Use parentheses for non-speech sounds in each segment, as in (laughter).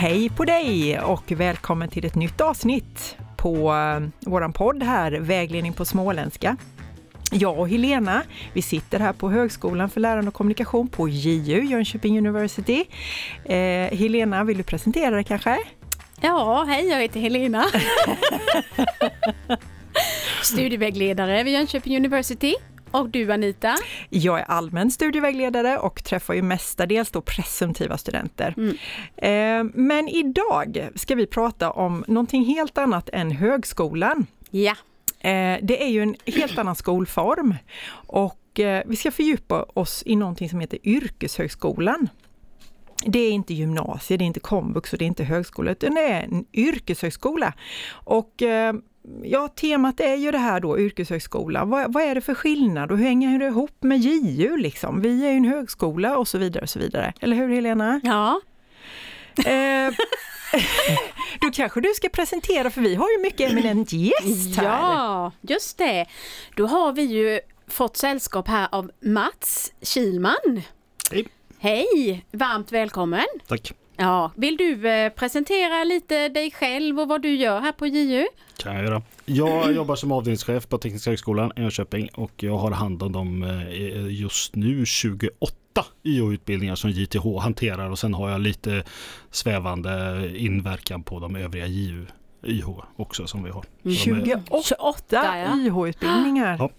Hej på dig och välkommen till ett nytt avsnitt på eh, våran podd här, Vägledning på småländska. Jag och Helena, vi sitter här på Högskolan för lärande och kommunikation på JU, Jönköping University. Eh, Helena, vill du presentera dig kanske? Ja, hej, jag heter Helena. (laughs) Studievägledare vid Jönköping University. Och du Anita? Jag är allmän studievägledare och träffar ju mestadels då presumtiva studenter. Mm. Eh, men idag ska vi prata om någonting helt annat än högskolan. Ja. Eh, det är ju en helt annan skolform och eh, vi ska fördjupa oss i någonting som heter yrkeshögskolan. Det är inte gymnasie, det är inte komvux och det är inte högskola, utan det är en yrkeshögskola. Och ja, temat är ju det här då, yrkeshögskola. Vad, vad, är det för skillnad och hur hänger det ihop med JU liksom? Vi är ju en högskola och så vidare och så vidare. Eller hur Helena? Ja. Eh, (laughs) då kanske du ska presentera, för vi har ju mycket eminent gäst här. Ja, just det. Då har vi ju fått sällskap här av Mats Kilman. Hej! Hej! Varmt välkommen! Tack! Ja, vill du eh, presentera lite dig själv och vad du gör här på JU? kan jag göra. Jag jobbar som avdelningschef på Tekniska högskolan i Jönköping och jag har hand om de eh, just nu 28 YH-utbildningar som JTH hanterar och sen har jag lite svävande inverkan på de övriga JU YH också som vi har. 28, 28 ja. YH-utbildningar. Ja.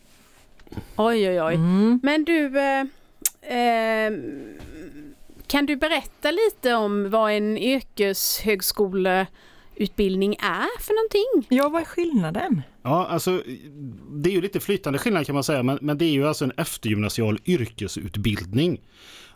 Oj oj oj. Mm. Men du eh, eh, kan du berätta lite om vad en yrkeshögskole utbildning är för någonting. Ja, vad är skillnaden? Ja, alltså det är ju lite flytande skillnad kan man säga, men, men det är ju alltså en eftergymnasial yrkesutbildning.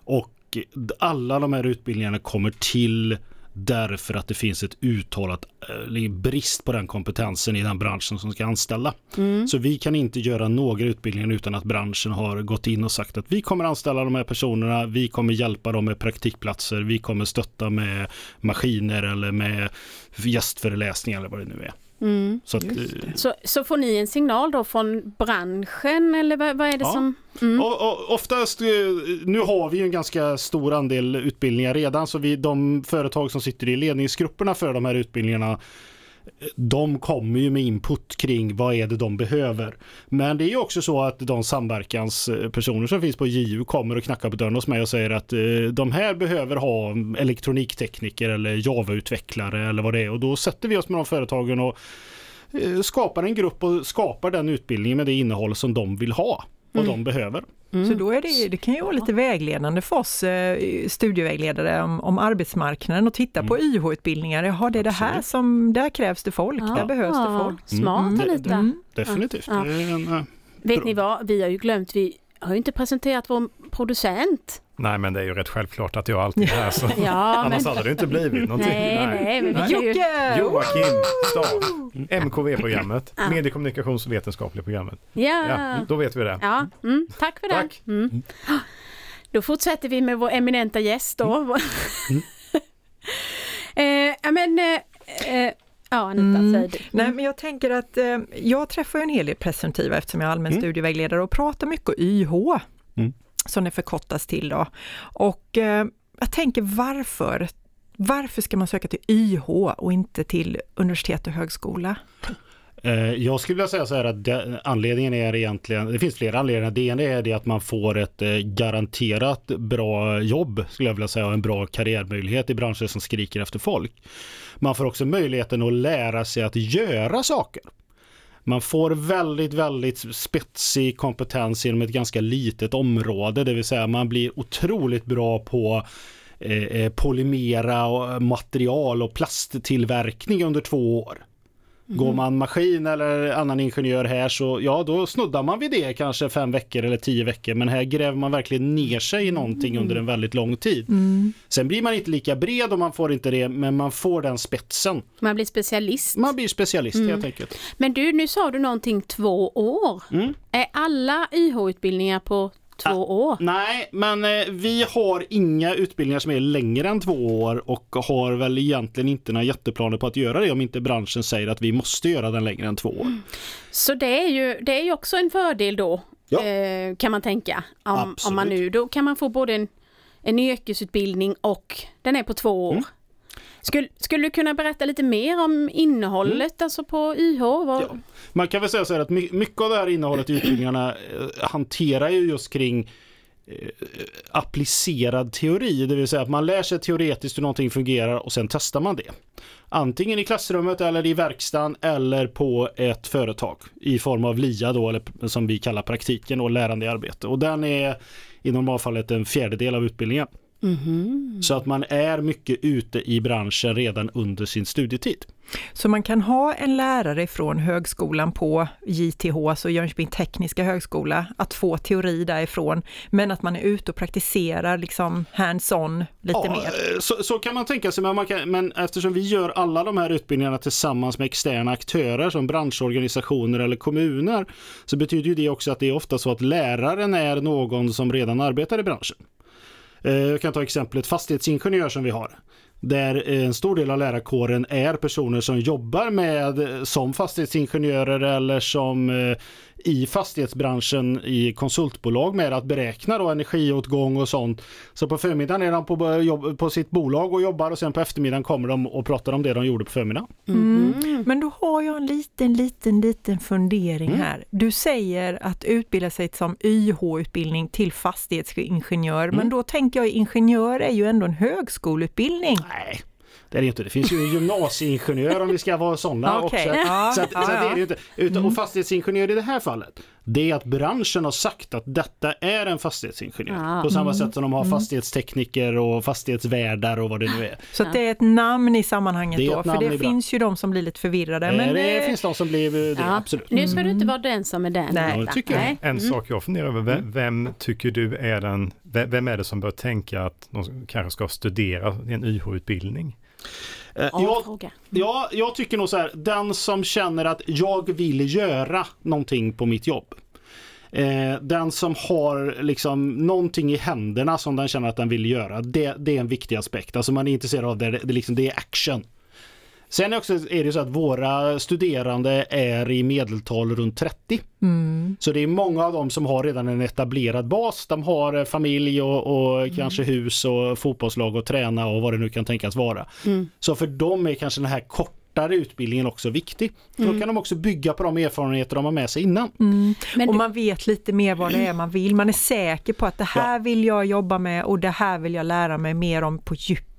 Och alla de här utbildningarna kommer till därför att det finns ett uttalat eh, brist på den kompetensen i den branschen som ska anställa. Mm. Så vi kan inte göra några utbildningar utan att branschen har gått in och sagt att vi kommer anställa de här personerna, vi kommer hjälpa dem med praktikplatser, vi kommer stötta med maskiner eller med gästföreläsningar eller vad det nu är. Mm. Så, att, eh, så, så, får ni en signal då från branschen eller vad, vad är det ja. som? Mm. Och, och, oftast, eh, nu har vi en ganska stor andel utbildningar redan så vi, de företag som sitter i ledningsgrupperna för de här utbildningarna de kommer ju med input kring vad är det de behöver. Men det är ju också så att de samverkanspersoner som finns på JU kommer och knackar på dörren hos mig och säger att eh, de här behöver ha elektroniktekniker eller Java-utvecklare eller vad det är och då sätter vi oss med de företagen och eh, skapar en grupp och skapar den utbildningen med det innehåll som de vill ha och mm. de behöver. Mm. Så då är det, det kan ju vara lite vägledande för oss eh, studievägledare om, om arbetsmarknaden och titta mm. på YH-utbildningar. Jaha, det är det här som, där krävs det folk, ja. där behövs det folk. Smart mm. Anita. Mm. Definitivt. Ja. En, uh, Vet ni vad, vi har ju glömt, vi har ju inte presenterat vår producent. Nej men det är ju rätt självklart att jag alltid är här så (laughs) ja, annars men... hade det inte blivit någonting. Nej, nej, nej. Jocke! Joakim Stav, MKV-programmet, ja. mediekommunikationsvetenskapliga programmet. Ja. ja. Då vet vi det. Ja, mm, tack för tack. det. Mm. Då fortsätter vi med vår eminenta gäst då. Mm. (laughs) eh, men, eh, eh Ja, Anita, mm. säg du. Mm. Nej, men jag tänker att eh, jag träffar en hel del presumtiva eftersom jag är allmän mm. studievägledare och pratar mycket YH. Mm som det förkortas till då. Och eh, jag tänker varför? Varför ska man söka till YH och inte till universitet och högskola? Eh, jag skulle vilja säga så här att det, anledningen är egentligen, det finns flera anledningar. Det ena är det att man får ett eh, garanterat bra jobb, skulle jag vilja säga, och en bra karriärmöjlighet i branscher som skriker efter folk. Man får också möjligheten att lära sig att göra saker. Man får väldigt, väldigt spetsig kompetens inom ett ganska litet område, det vill säga man blir otroligt bra på eh, eh polymera och eh, material och plasttillverkning under två år. Mm. Går man maskin eller annan ingenjör här så ja, då snuddar man vid det kanske fem veckor eller tio veckor. Men här gräver man verkligen ner sig i någonting mm. under en väldigt lång tid. Mm. Sen blir man inte lika bred och man får inte det, men man får den spetsen. Man blir specialist. Man blir specialist mm. helt enkelt. Men du, nu sa du någonting två år. Mm. Är alla YH-utbildningar på två år? Nej, men eh, vi har inga utbildningar som är längre än två år och har väl egentligen inte några jätteplaner på att göra det om inte branschen säger att vi måste göra den längre än två år. Mm. Så det är ju, det är ju också en fördel då, ja. eh, kan man tänka. Om, om man nu, då kan man få både en, en yrkesutbildning och den är på två år. Mm. Skulle, skulle du kunna berätta lite mer om innehållet alltså på YH? Vad... Ja. Man kan väl säga så här att my- mycket av det här innehållet i (clears throat) utbildningarna eh, hanterar ju just kring eh, applicerad teori, det vill säga att man lär sig teoretiskt hur någonting fungerar och sen testar man det. Antingen i klassrummet eller i verkstaden eller på ett företag i form av LIA då, eller som vi kallar praktiken och lärande i arbete. Och den är i normalfallet en fjärdedel av utbildningen. Mhm. Så att man är mycket ute i branschen redan under sin studietid. Så man kan ha en lärare från högskolan på JTH, alltså Jönköping tekniska högskola, att få teori därifrån, men att man är ute och praktiserar liksom hands-on lite Ja, mer. eh, Så, så kan man tänka sig, men, man kan, men eftersom vi gör alla de här utbildningarna tillsammans med externa aktörer som branschorganisationer eller kommuner så betyder ju det också att det är ofta så att läraren är någon som redan arbetar i branschen. Eh, jag kan ta exemplet fastighetsingenjör som vi har. Där eh, en stor del av lärarkåren är personer som jobbar med eh, som fastighetsingenjörer eller som i fastighetsbranschen i konsultbolag med att beräkna då energiåtgång och sånt. Så på förmiddagen är de på, jobb, på sitt bolag och jobbar och sen på eftermiddagen kommer de och pratar om det de gjorde på förmiddagen. Mm. Men då har jag en liten, liten, liten fundering Mm. här. Du säger att utbilda sig som YH-utbildning till fastighetsingenjör, Mm. men då tänker jag ingenjör är ju ändå en högskoleutbildning. Nej, det är det inte. Det finns ju en gymnasieingenjör om vi ska vara sådana (laughs) Okej. också. Så, att, så att det är det inte. Utan, Och fastighetsingenjör i det här fallet, det är att branschen har sagt att detta är en fastighetsingenjör. Ah. På samma sätt som de har fastighetstekniker och fastighetsvärdar och vad det nu är. Så det är ett namn i sammanhanget Det då, för det finns ju de som blir lite förvirrade. Men Men det eh, finns de som blir det, Ja. absolut. Nu ska du inte vara den som är den. Nej. Ja, tycker jag. Nej. En sak jag funderar över, vem, vem tycker du är den, ve- vem är det som bör tänka att de kanske ska studera en YH-utbildning? Eh, jag, fråga. Ja, jag tycker nog så här, den som känner att jag vill göra någonting på mitt jobb. Eh, den som har liksom någonting i händerna som den känner att den vill göra, det, det är en viktig aspekt. Alltså man är intresserad av det, det, liksom, det är action. Sen är, också, är det så att våra studerande är i medeltal runt 30. mm, Så det är många av dem som har redan en etablerad bas. De har eh, familj och, och kanske hus och fotbollslag och träna och vad det nu kan tänkas vara. Mm. Så för dem är kanske den här kortare utbildningen också viktig. För Då kan de också bygga på de erfarenheter de har med sig innan. mm. Men och du, man vet lite mer vad det är man vill. Man är säker på att det här vill jag jobba med och det här vill jag lära mig mer om på djupet.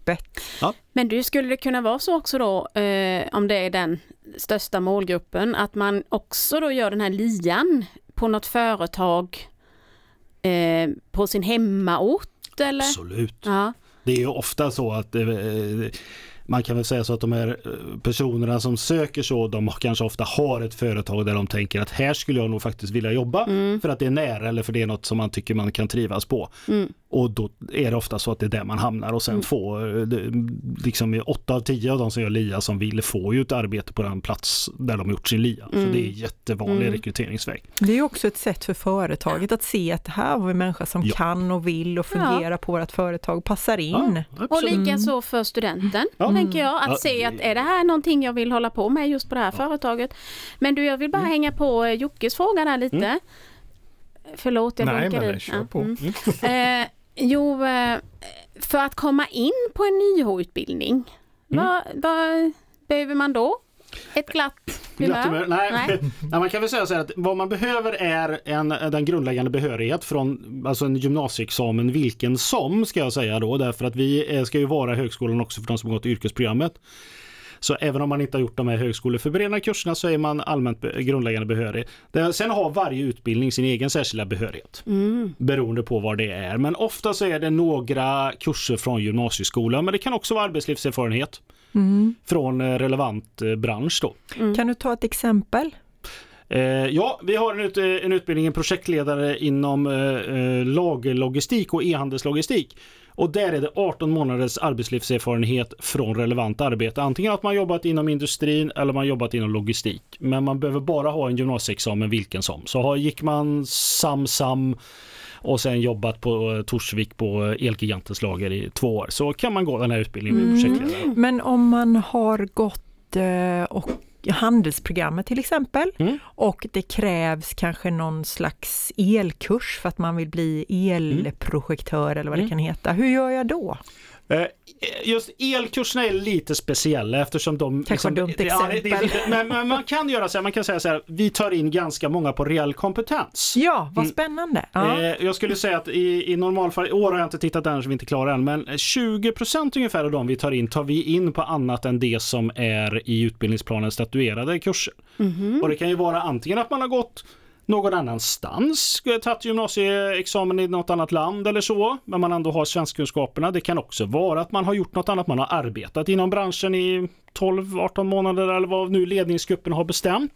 Men du, skulle det kunna vara så också då, eh, om det är den största målgruppen, att man också då gör den här lian på något företag eh, på sin hemmaort eller? Absolut. Ja. Det är ju ofta så att eh, man kan väl säga så att de här eh, personerna som söker så, de kanske ofta har ett företag där de tänker att här skulle jag nog faktiskt vilja jobba Mm. för att det är nära eller för det är något som man tycker man kan trivas på. Mm. Och då är det ofta så att det är där man hamnar och sen få, eh, det- liksom i åtta av tio av de som gör LIA som vill få ju ett arbete på den plats där de gjort sin LIA. Så Mm. det är jättevanlig Mm. rekryteringsväg. Det är också ett sätt för företaget att se att här har vi en människa som Ja. kan och vill och fungerar på vårt företag och passar in. Ja, Och absolut. lika så för studenten, Ja. tänker jag. Att Ja, se att är det här någonting jag vill hålla på med just på det här företaget. Men du, jag vill bara hänga på eh, Jockes fråga där lite. Förlåt, jag Nej, men i. det- kör Ja, på. mm. Eh, jo, eh, för att komma in på en YH-utbildning, Mm. vad, vad behöver man då? Ett glatt humör? Nej. (laughs) Nej, man kan väl säga så här att vad man behöver är en, den grundläggande behörighet från alltså en gymnasieexamen vilken som ska jag säga då därför att vi eh, ska ju vara högskolan också för de som har gått yrkesprogrammet. Så även om man inte har gjort de här högskoleförberedande kurserna så är man allmänt grundläggande behörig. Sen har varje utbildning sin egen särskilda behörighet Mm. beroende på vad det är. Men ofta så är det några kurser från gymnasieskolan men det kan också vara arbetslivserfarenhet Mm. från eh, relevant eh, bransch då. Kan du ta ett exempel? Eh, ja, vi har en, ut, en utbildning, en projektledare inom eh, lagerlogistik och e-handelslogistik. Och där är det 18 månaders arbetslivserfarenhet från relevant arbete. Antingen att man jobbat inom industrin eller man jobbat inom logistik. Men man behöver bara ha en gymnasieexamen vilken som. Så har, gick man SamSam och sen jobbat på eh, Torsvik på eh, Elgigantens lager i två år så kan man gå den här utbildningen med projektledare. Men om man har gått eh, och handelsprogrammet till exempel Mm. och det krävs kanske någon slags elkurs för att man vill bli elprojektör eller vad det Mm. kan heta. Hur gör jag då? Eh, Just elkurserna är lite speciella eftersom de... Kanske liksom, dumt ja, det- det exempel. men, men man kan göra så här, man kan säga så här, vi tar in ganska många på reell kompetens. Ja, vad spännande. Ja. Eh, jag skulle säga att i, i normalfall, i år har jag inte tittat än så vi inte klara än, men 20% ungefär av de vi tar in tar vi in på annat än det som är i utbildningsplanen statuerade kurser. Och det kan ju vara antingen att man har gått någon annanstans, tagit gymnasieexamen i något annat land eller så, men man ändå har svenskkunskaperna. Det kan också vara att man har gjort något annat, man har arbetat inom branschen i 12-18 månader eller vad nu ledningsgruppen har bestämt.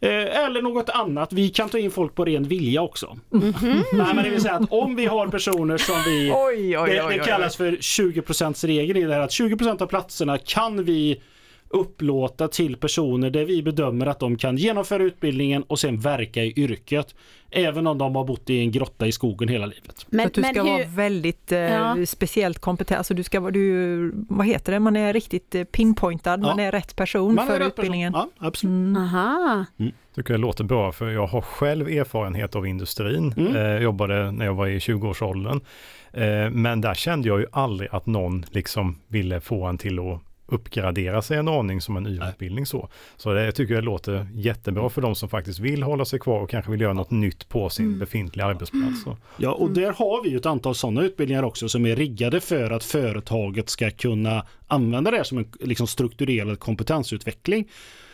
Eh, Eller något annat. Vi kan ta in folk på ren vilja också. Nej, men det vill säga att om vi har personer som vi... Oj, oj, det, oj, det oj. kallas för 20% regeln i det här att 20% av platserna kan vi upplåta till personer där vi bedömer att de kan genomföra utbildningen och sen verka i yrket. Även om de har bott i en grotta i skogen hela livet. Så Men, att du men ska hur, vara väldigt eh, Ja. speciellt kompetent, alltså du ska vara, du, vad heter det, man är riktigt eh, pinpointad, man Ja. är rätt person Man för rätt person. utbildningen. Ja, absolut. Mm. aha, tycker det låter bra för jag har själv erfarenhet av industrin. Mm. Eh, jobbade när jag var i 20-årsåldern. Eh, men där kände jag ju aldrig att någon liksom ville få en till att uppgradera sig en aning som en YH-utbildning så. Så det jag tycker jag låter jättebra för de som faktiskt vill hålla sig kvar och kanske vill göra något nytt på sin Mm. befintliga arbetsplats. Så. Ja, och där har vi ju ett antal sådana utbildningar också som är riggade för att företaget ska kunna använda det här som en liksom, strukturerad kompetensutveckling.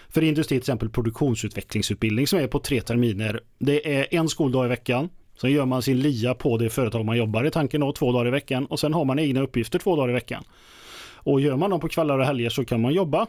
För industri till exempel produktionsutvecklingsutbildning som är på tre terminer. Det är en skoldag i veckan. Sen gör man sin LIA på det företag man jobbar i tanken då, två dagar i veckan och sen har man egna uppgifter två dagar i veckan. Och gör man dem på kvällar och helger så kan man jobba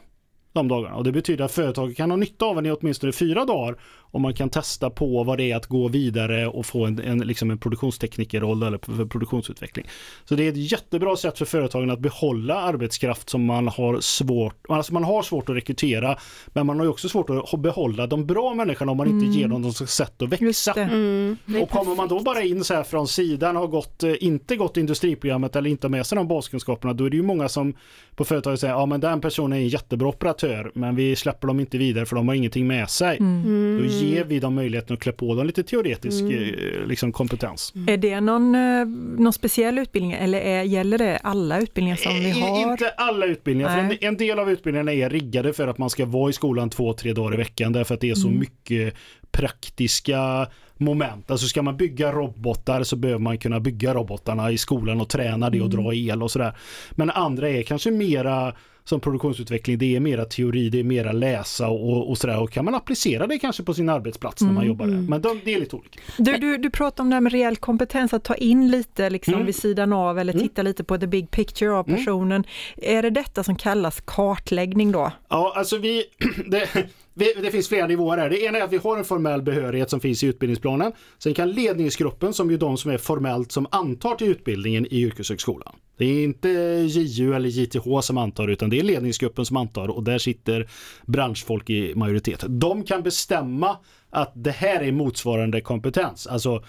de dagarna. Och det betyder att företaget kan ha nytta av en i åtminstone fyra dagar om man kan testa på vad det är att gå vidare och få en, en, liksom en produktionsteknikerroll eller för produktionsutveckling. Så det är ett jättebra sätt för företagen att behålla arbetskraft som man har svårt, alltså man har svårt att rekrytera men man har ju också svårt att behålla de bra människorna om man inte ger dem något sätt att växa. Mm, Och kommer man då bara in så här från sidan har gått, eh, inte gått industriprogrammet eller inte har med sig de baskunskaperna då är det ju många som på företaget säger ja men den personen är en jättebra operatör men vi släpper dem inte vidare för de har ingenting med sig. Mm. Då ger vi dem möjligheten att klä på dem lite teoretisk eh, liksom, kompetens. Är det någon, eh, någon speciell utbildning eller är, gäller det alla utbildningar som vi I- har? Inte alla utbildningar, för en, en del av utbildningarna är riggade för att man ska vara i skolan två, tre dagar i veckan därför att det är så Mm. mycket praktiska moment. Alltså ska man bygga robotar så behöver man kunna bygga robotarna i skolan och träna det och Mm. dra el och sådär. Men andra är kanske mera som produktionsutveckling, det är mera teori, det är mera läsa och, och sådär. Och kan man applicera det kanske på sin arbetsplats när man Mm, jobbar där. mm. Men de, det är lite olika. Du, du, du pratar om det här med reell kompetens, att ta in lite liksom Mm. vid sidan av eller Mm. titta lite på the big picture av Mm. personen. Är det detta som kallas kartläggning då? Ja, alltså vi, (clears throat) det, vi, det finns flera nivåer här. Det ena är att vi har en formell behörighet som finns i utbildningsplanen. Sen kan ledningsgruppen, som är de som är formellt som antar till utbildningen i yrkeshögskolan. Det är inte JU eller JTH som antar utan det är ledningsgruppen som antar och där sitter branschfolk i majoritet. De kan bestämma att det här är motsvarande kompetens. Alltså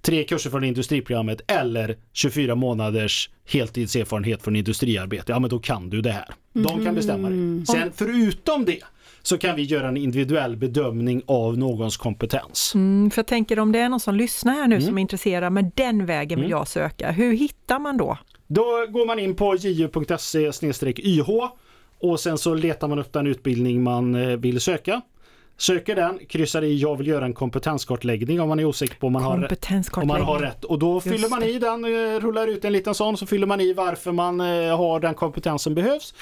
tre kurser från industriprogrammet eller 24 månaders heltidserfarenhet från industriarbete. Ja men då kan du det här. De kan bestämma det. Sen förutom det så kan vi göra en individuell bedömning av någons kompetens. Mm, för jag tänker om det är någon som lyssnar här nu Mm. som är intresserad, men den vägen vill Mm. jag söka. Hur hittar man då? Då går man in på ju.se YH och sen så letar man upp den utbildning man eh, vill söka. Söker den, kryssar i jag vill göra en kompetenskartläggning om man är osäker på om man har. Om man har rätt och då fyller man i den, eh, rullar ut en liten sån så fyller man i varför man eh, har den kompetens som behövs.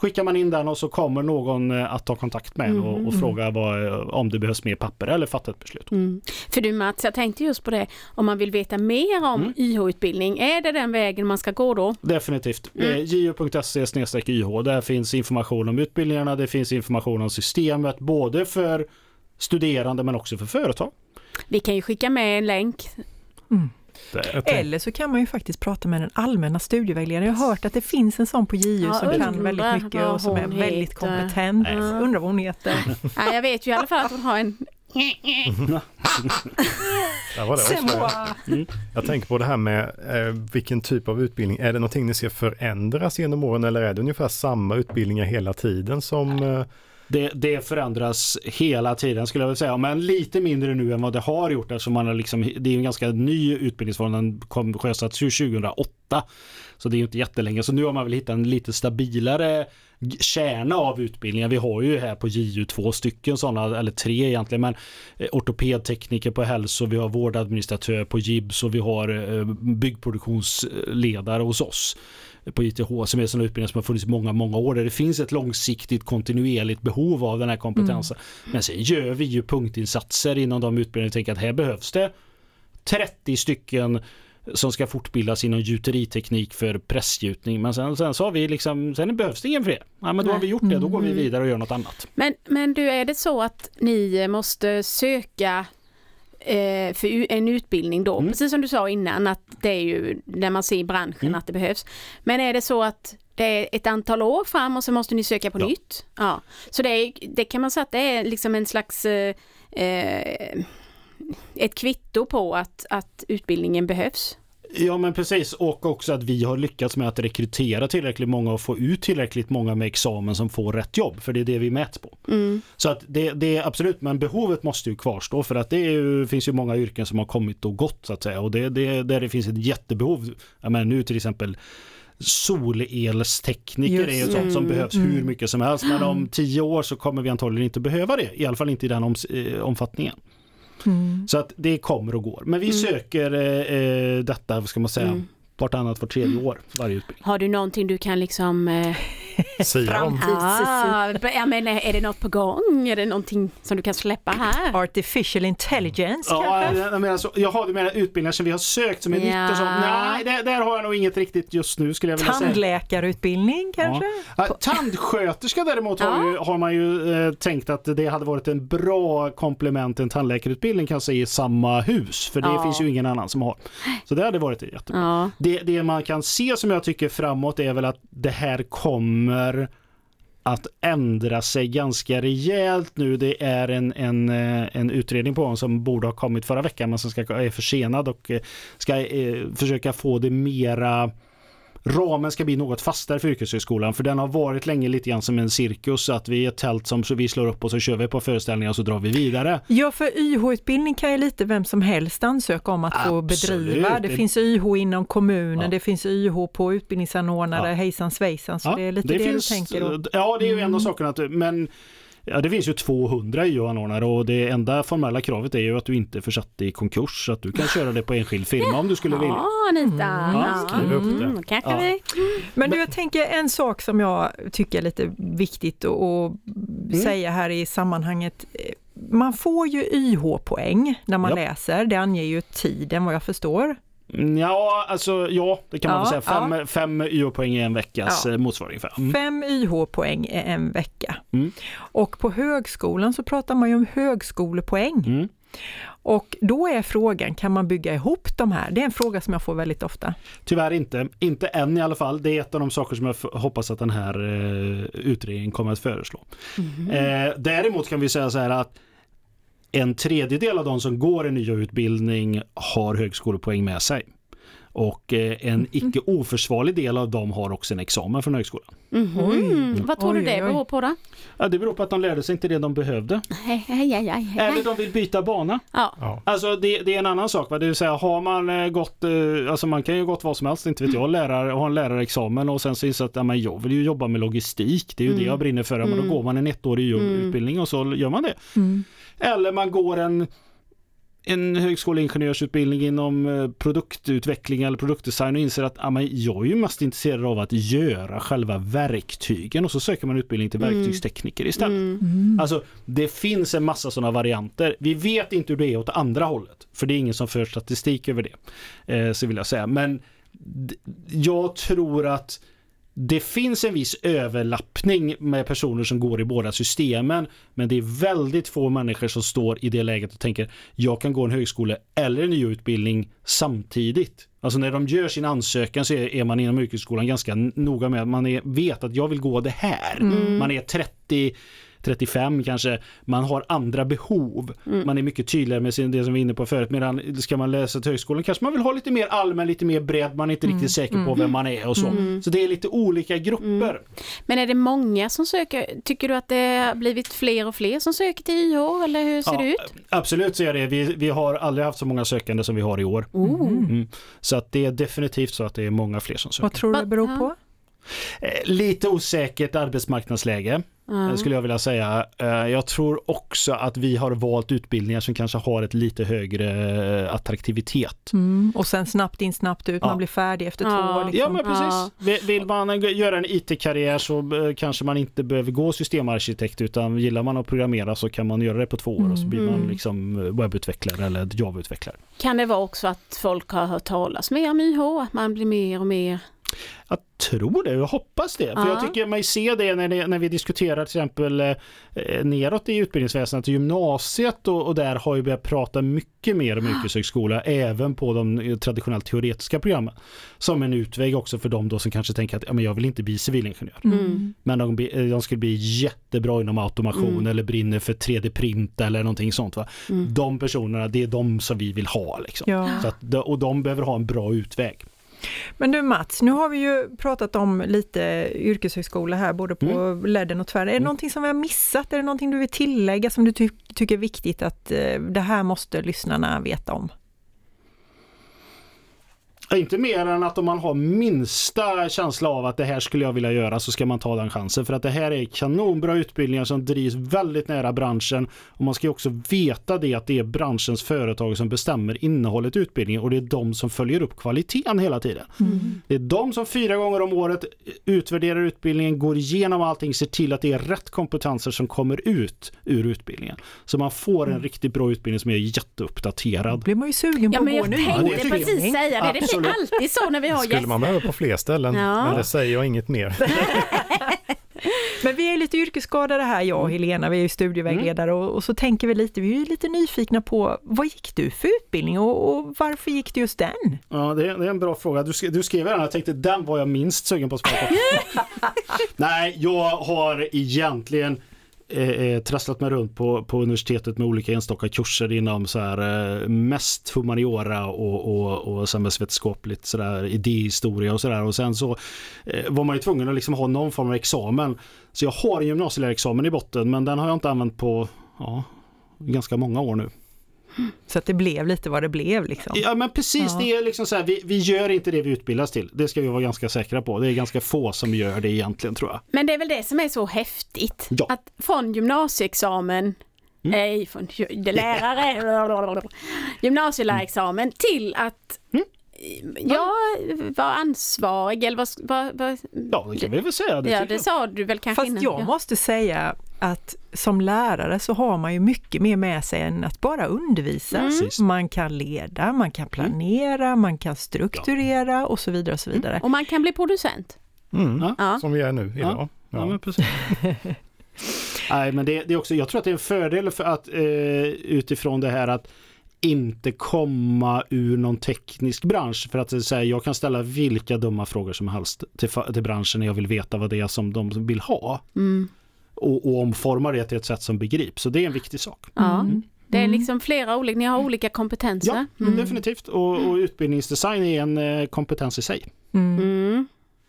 Skickar man in den och så kommer någon eh, att ta kontakt med en och, och fråga vad, eh, om det behövs mer papper eller fatta ett beslut. Mm. För du Mats, jag tänkte just på det, om man vill veta mer om Mm. YH-utbildning, är det den vägen man ska gå då? Definitivt. Mm. Mm. ju.se YH. Där finns information om utbildningarna, det finns information om systemet både för studerande men också för företag. Vi kan ju skicka med en länk. Tänkte- Eller så kan man ju faktiskt prata med den allmänna studievägledaren. Jag har hört att det finns en sån på JU Ja, som kan väldigt mycket och som är hon väldigt heter. kompetent. Ja. Undrar vad hon heter. (laughs) Ja, jag vet ju i alla fall att hon har en... (laughs) Där var det moi. Jag tänker på det här med eh, vilken typ av utbildning. Är det någonting ni ser förändras genom åren eller är det ungefär samma utbildningar hela tiden som eh, det, det förändras hela tiden skulle jag vilja säga, men lite mindre nu än vad det har gjort eftersom man har liksom, det är en ganska ny utbildningsform, den kom sjösattes ju 2008. Så det är ju inte jättelänge. Så nu har man väl hittat en lite stabilare kärna av utbildningar. Vi har ju här på JU två stycken sådana, eller tre egentligen, men eh, ortopedtekniker på hälso, vi har vårdadministratör på JIBS och vi har eh, byggproduktionsledare hos oss på ITH som är sådana utbildningar som har funnits många, många år där det finns ett långsiktigt kontinuerligt behov av den här kompetensen. Mm. Men sen gör vi ju punktinsatser inom de utbildningar vi tänker att här behövs det 30 stycken som ska fortbildas inom gjuteriteknik för pressgjutning. Men sen, sen så har vi liksom, sen behövs det ingen fler. Ja, men då har vi gjort det, då går vi mm. vidare och gör något annat. Men, men du, är det så att ni måste söka eh, för en utbildning då, mm. precis som du sa innan att det är ju när man ser i branschen mm. att det behövs. Men är det så att det är ett antal år fram och så måste ni söka på ja. nytt? Ja. Så det, är, det kan man säga att det är liksom en slags eh, eh ett kvitto på att, att utbildningen behövs. Ja men precis och också att vi har lyckats med att rekrytera tillräckligt många och få ut tillräckligt många med examen som får rätt jobb för det är det vi mäts på. Mm. Så att det, det, är absolut men behovet måste ju kvarstå för att det ju, finns ju många yrken som har kommit och gått så att säga och det, det där det finns ett jättebehov. Jag menar, nu till exempel solelstekniker är ju sånt som mm. behövs mm. hur mycket som helst men om tio år så kommer vi antagligen inte behöva det i alla fall inte i den om, eh, omfattningen. Mm. Så att det kommer och går. Men vi mm. söker eh, eh detta, vad ska man säga, mm vartannat, vart tredje år varje utbildning. Har du någonting du kan liksom eh, (laughs) Säga om? Ah, jag menar, är det något på gång? Är det någonting som du kan släppa här? Artificial intelligence ja, kanske? Jag menar, så, jag har du menar utbildningar som vi har sökt som är ja. nytt och sånt. Nej, det, där har jag nog inget riktigt just nu skulle jag vilja säga. Tandläkarutbildning kanske? Ja. Tandsköterska däremot har, ju, har man ju eh, tänkt att det hade varit en bra komplement till en tandläkarutbildning kanske i samma hus. För det ja. finns ju ingen annan som har. Så det hade varit jättebra det, det man kan se som jag tycker framåt är väl att det här kommer att ändra sig ganska rejält nu. Det är en, en, eh, en utredning på gång som borde ha kommit förra veckan men som ska, är försenad och eh, ska eh, försöka få det mera ramen ska bli något fastare för yrkeshögskolan för den har varit länge lite grann som en cirkus att vi är ett tält som så vi slår upp och så kör vi på föreställningar och så drar vi vidare. Ja för YH-utbildning kan ju lite vem som helst ansöka om att Absolut. få bedriva. Det, det finns YH inom kommunen, ja. det finns YH på utbildningsanordnare, ja. hejsan svejsan så ja, det är lite det, det finns, du tänker då. Ja det är ju mm. en av sakerna men Ja, det finns ju 200 IO-anordnare och det enda formella kravet är ju att du inte är försatt i konkurs så att du kan köra det på enskild firma om du skulle vilja. Ja, Anita. Mm. Ja, skriv upp det. Mm, ja. vi. Men du, jag tänker en sak som jag tycker är lite viktigt att mm. säga här i sammanhanget. Man får ju YH-poäng när man ja. läser, det anger ju tiden vad jag förstår. Ja, alltså ja, det kan man ja, väl säga. Fem, ja. fem YH-poäng i en veckas ja. Eh, motsvaring. Mm. Fem YH-poäng i en vecka. Mm. Och på högskolan så pratar man ju om högskolepoäng. Mm. Och då är frågan, kan man bygga ihop de här? Det är en fråga som jag får väldigt ofta. Tyvärr inte, inte än i alla fall. Det är ett av de saker som jag hoppas att den här eh, utredningen kommer att föreslå. Mm. Eh, däremot kan vi säga så här att en tredjedel av de som går en nya utbildning har högskolepoäng med sig. Och eh, en mm. icke oförsvarlig del av dem har också en examen från högskolan. Mm -hmm. Vad tror du det beror på då? Ja, det beror på att de lärde sig inte det de behövde. Hej, hej, hej, Eller de vill byta bana. Ja. Alltså det, det, är en annan sak. Va? Det vill säga har man eh, gått, eh, alltså man kan ju gått vad som helst, inte vet jag, lärare, ha en lärarexamen och sen så inser att ja, men jag vill ju jobba med logistik. Det är ju mm. det jag brinner för. Men då mm. går man en ettårig mm. utbildning och så gör man det. Eller man går en en högskoleingenjörsutbildning inom eh, produktutveckling eller produktdesign och inser att ah, men jag är ju mest intresserad av att göra själva verktygen och så söker man utbildning till mm. verktygstekniker istället. Mm. mm. Alltså det finns en massa sådana varianter. Vi vet inte hur det är åt andra hållet för det är ingen som för statistik över det. Eh, så vill jag säga. Men jag tror att det finns en viss överlappning med personer som går i båda systemen. Men det är väldigt få människor som står i det läget och tänker jag kan gå en högskole eller en utbildning samtidigt. Alltså när de gör sin ansökan så är man inom yrkesskolan ganska noga med att man är, vet att jag vill gå det här. Mm. Man är 30 35 kanske man har andra behov. Mm. Man är mycket tydligare med sin, det som vi var inne på förut. Medan ska man läsa till högskolan kanske man vill ha lite mer allmän, lite mer bredd. Man är inte riktigt säker på vem man är och så. Så det är lite olika grupper. Men är det många som söker? Tycker du att det har blivit fler och fler som söker till YH eller hur ser Ja, det ut? Absolut så är det. Vi, vi har aldrig haft så många sökande som vi har i år. Mm. Så att det är definitivt så att det är många fler som söker. Vad tror du det beror på? Eh, Lite osäkert arbetsmarknadsläge Eh, skulle jag vilja säga. Eh, Jag tror också att vi har valt utbildningar som kanske har ett lite högre eh, attraktivitet. Mm. Och sen snabbt in, snabbt ut, Ja. man blir färdig efter Ja. två år. Liksom. Ja men precis. Ja. Vill- man göra en IT-karriär så eh, kanske man inte behöver gå systemarkitekt utan gillar man att programmera så kan man göra det på två år och så blir man Mm. liksom webbutvecklare eller Java-utvecklare. Kan det vara också att folk har hört talas mer om YH? Att man blir mer och mer... Jag tror det, jag hoppas det. För Ja. jag tycker mig se det när, det, när vi diskuterar till exempel eh, neråt i utbildningsväsendet, gymnasiet och, och där har ju börjat prata mycket mer om yrkeshögskola, även på de eh, traditionellt teoretiska programmen. Som en utväg också för de då som kanske tänker att ja, men jag vill inte bli civilingenjör. Mm. Men de, eh, de skulle bli jättebra inom automation Mm. eller brinner för 3D-print eller någonting sånt. Va? Mm. De personerna, det är de som vi vill ha. Liksom. Ja. Att, och de behöver ha en bra utväg. Men du Mats, nu har vi ju pratat om lite yrkeshögskola här, både på Mm. ledden och tvären. Är det någonting som vi har missat? Är det någonting du vill tillägga som du ty tycker är viktigt att eh, det här måste lyssnarna veta om? Inte mer än att om man har minsta känsla av att det här skulle jag vilja göra så ska man ta den chansen. För att det här är kanonbra utbildningar som drivs väldigt nära branschen. Och man ska ju också veta det att det är branschens företag som bestämmer innehållet i utbildningen och det är de som följer upp kvaliteten hela tiden. Det är de som fyra gånger om året utvärderar utbildningen, går igenom allting, ser till att det är rätt kompetenser som kommer ut ur utbildningen. Så man får en riktigt bra utbildning som är jätteuppdaterad. Blir man ju sugen på Ja att men gå jag nu. det tänkte jag. precis säga det. Det Absolut. blir alltid så när vi har skulle gäster. man behöva på fler ställen, Ja. men det säger jag inget mer. (laughs) Men vi är lite yrkesskadade här, jag och Helena, vi är ju studievägledare och, och så tänker vi lite, vi är ju lite nyfikna på vad gick du för utbildning och, och varför gick du just den? Ja, det är, det är en bra fråga. Du, du skrev den, jag tänkte den var jag minst sugen på att svara på. (laughs) Nej, jag har egentligen Eh, eh, trasslat mig runt på, på universitetet med olika enstaka kurser inom så här, eh, mest humaniora och, och, och samhällsvetenskapligt sådär, idéhistoria och sådär. Och sen så eh, var man ju tvungen att liksom ha någon form av examen. Så jag har en gymnasielärarexamen i botten men den har jag inte använt på ja, ganska många år nu. Så att det blev lite vad det blev liksom. Ja men precis, Ja. det är liksom så här, vi, vi gör inte det vi utbildas till. Det ska vi vara ganska säkra på. Det är ganska få som gör det egentligen tror jag. Men det är väl det som är så häftigt. Ja. Att från gymnasieexamen, nej, från ju- det lärare, (laughs) gymnasielärarexamen till att Mm. Jag var ansvarig eller vad, vad, vad Ja det kan vi väl säga. Det ja det sa du väl kanske Fast innan? jag Ja. måste säga att som lärare så har man ju mycket mer med sig än att bara undervisa. Mm. Man kan leda, man kan planera, man kan strukturera och så vidare och så vidare. Och man kan bli producent. Mm. Ja. Ja. Som vi är nu idag. Ja, Ja. men precis. (laughs) Nej men det, det är också, jag tror att det är en fördel för att eh, utifrån det här att inte komma ur någon teknisk bransch för att säga jag kan ställa vilka dumma frågor som helst till, till branschen när jag vill veta vad det är som de vill ha Mm. och, och omforma det till ett sätt som begrips. Så det är en viktig sak. Ja. Mm. Det är liksom flera olika, ni har olika kompetenser. Ja, definitivt. Och, och utbildningsdesign är en eh, kompetens i sig.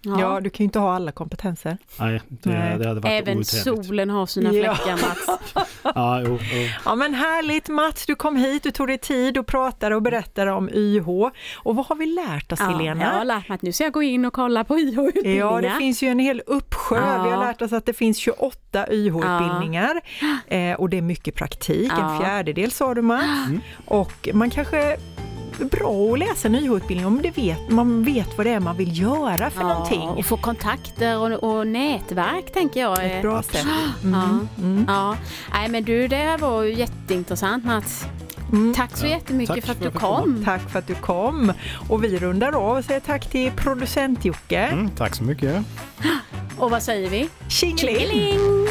Mm. Mm. Ja. Ja. du kan ju inte ha alla kompetenser. Nej, det, Nej. det hade varit Även otrevligt. solen har sina Ja. fläckar Mats. (laughs) Ja, jo, jo. Ja men härligt Mats, du kom hit, du tog dig tid och pratade och berättade om YH. Och vad har vi lärt oss Ja, Helena? jag har lärt mig att nu ska jag gå in och kolla på YH-utbildningar. Ja, det finns ju en hel uppsjö. Ja. Vi har lärt oss att det finns 28 YH-utbildningar eh, och det är mycket praktik, Ja. en fjärdedel sa du Mats. Och man kanske bra att läsa en YH-utbildning om det vet, man vet vad det är man vill göra för någonting. och få kontakter och, och nätverk tänker jag. Ett bra sätt. Ja. Mm. Mm. Ja, nej men du det här var ju jätteintressant Mats. Mm. Tack så jättemycket Tack för att du kom. Tack för att du kom. Och vi rundar av och säger tack till producent Jocke. Mm, tack så mycket. Och vad säger vi? Tjingeling! Tjingeling!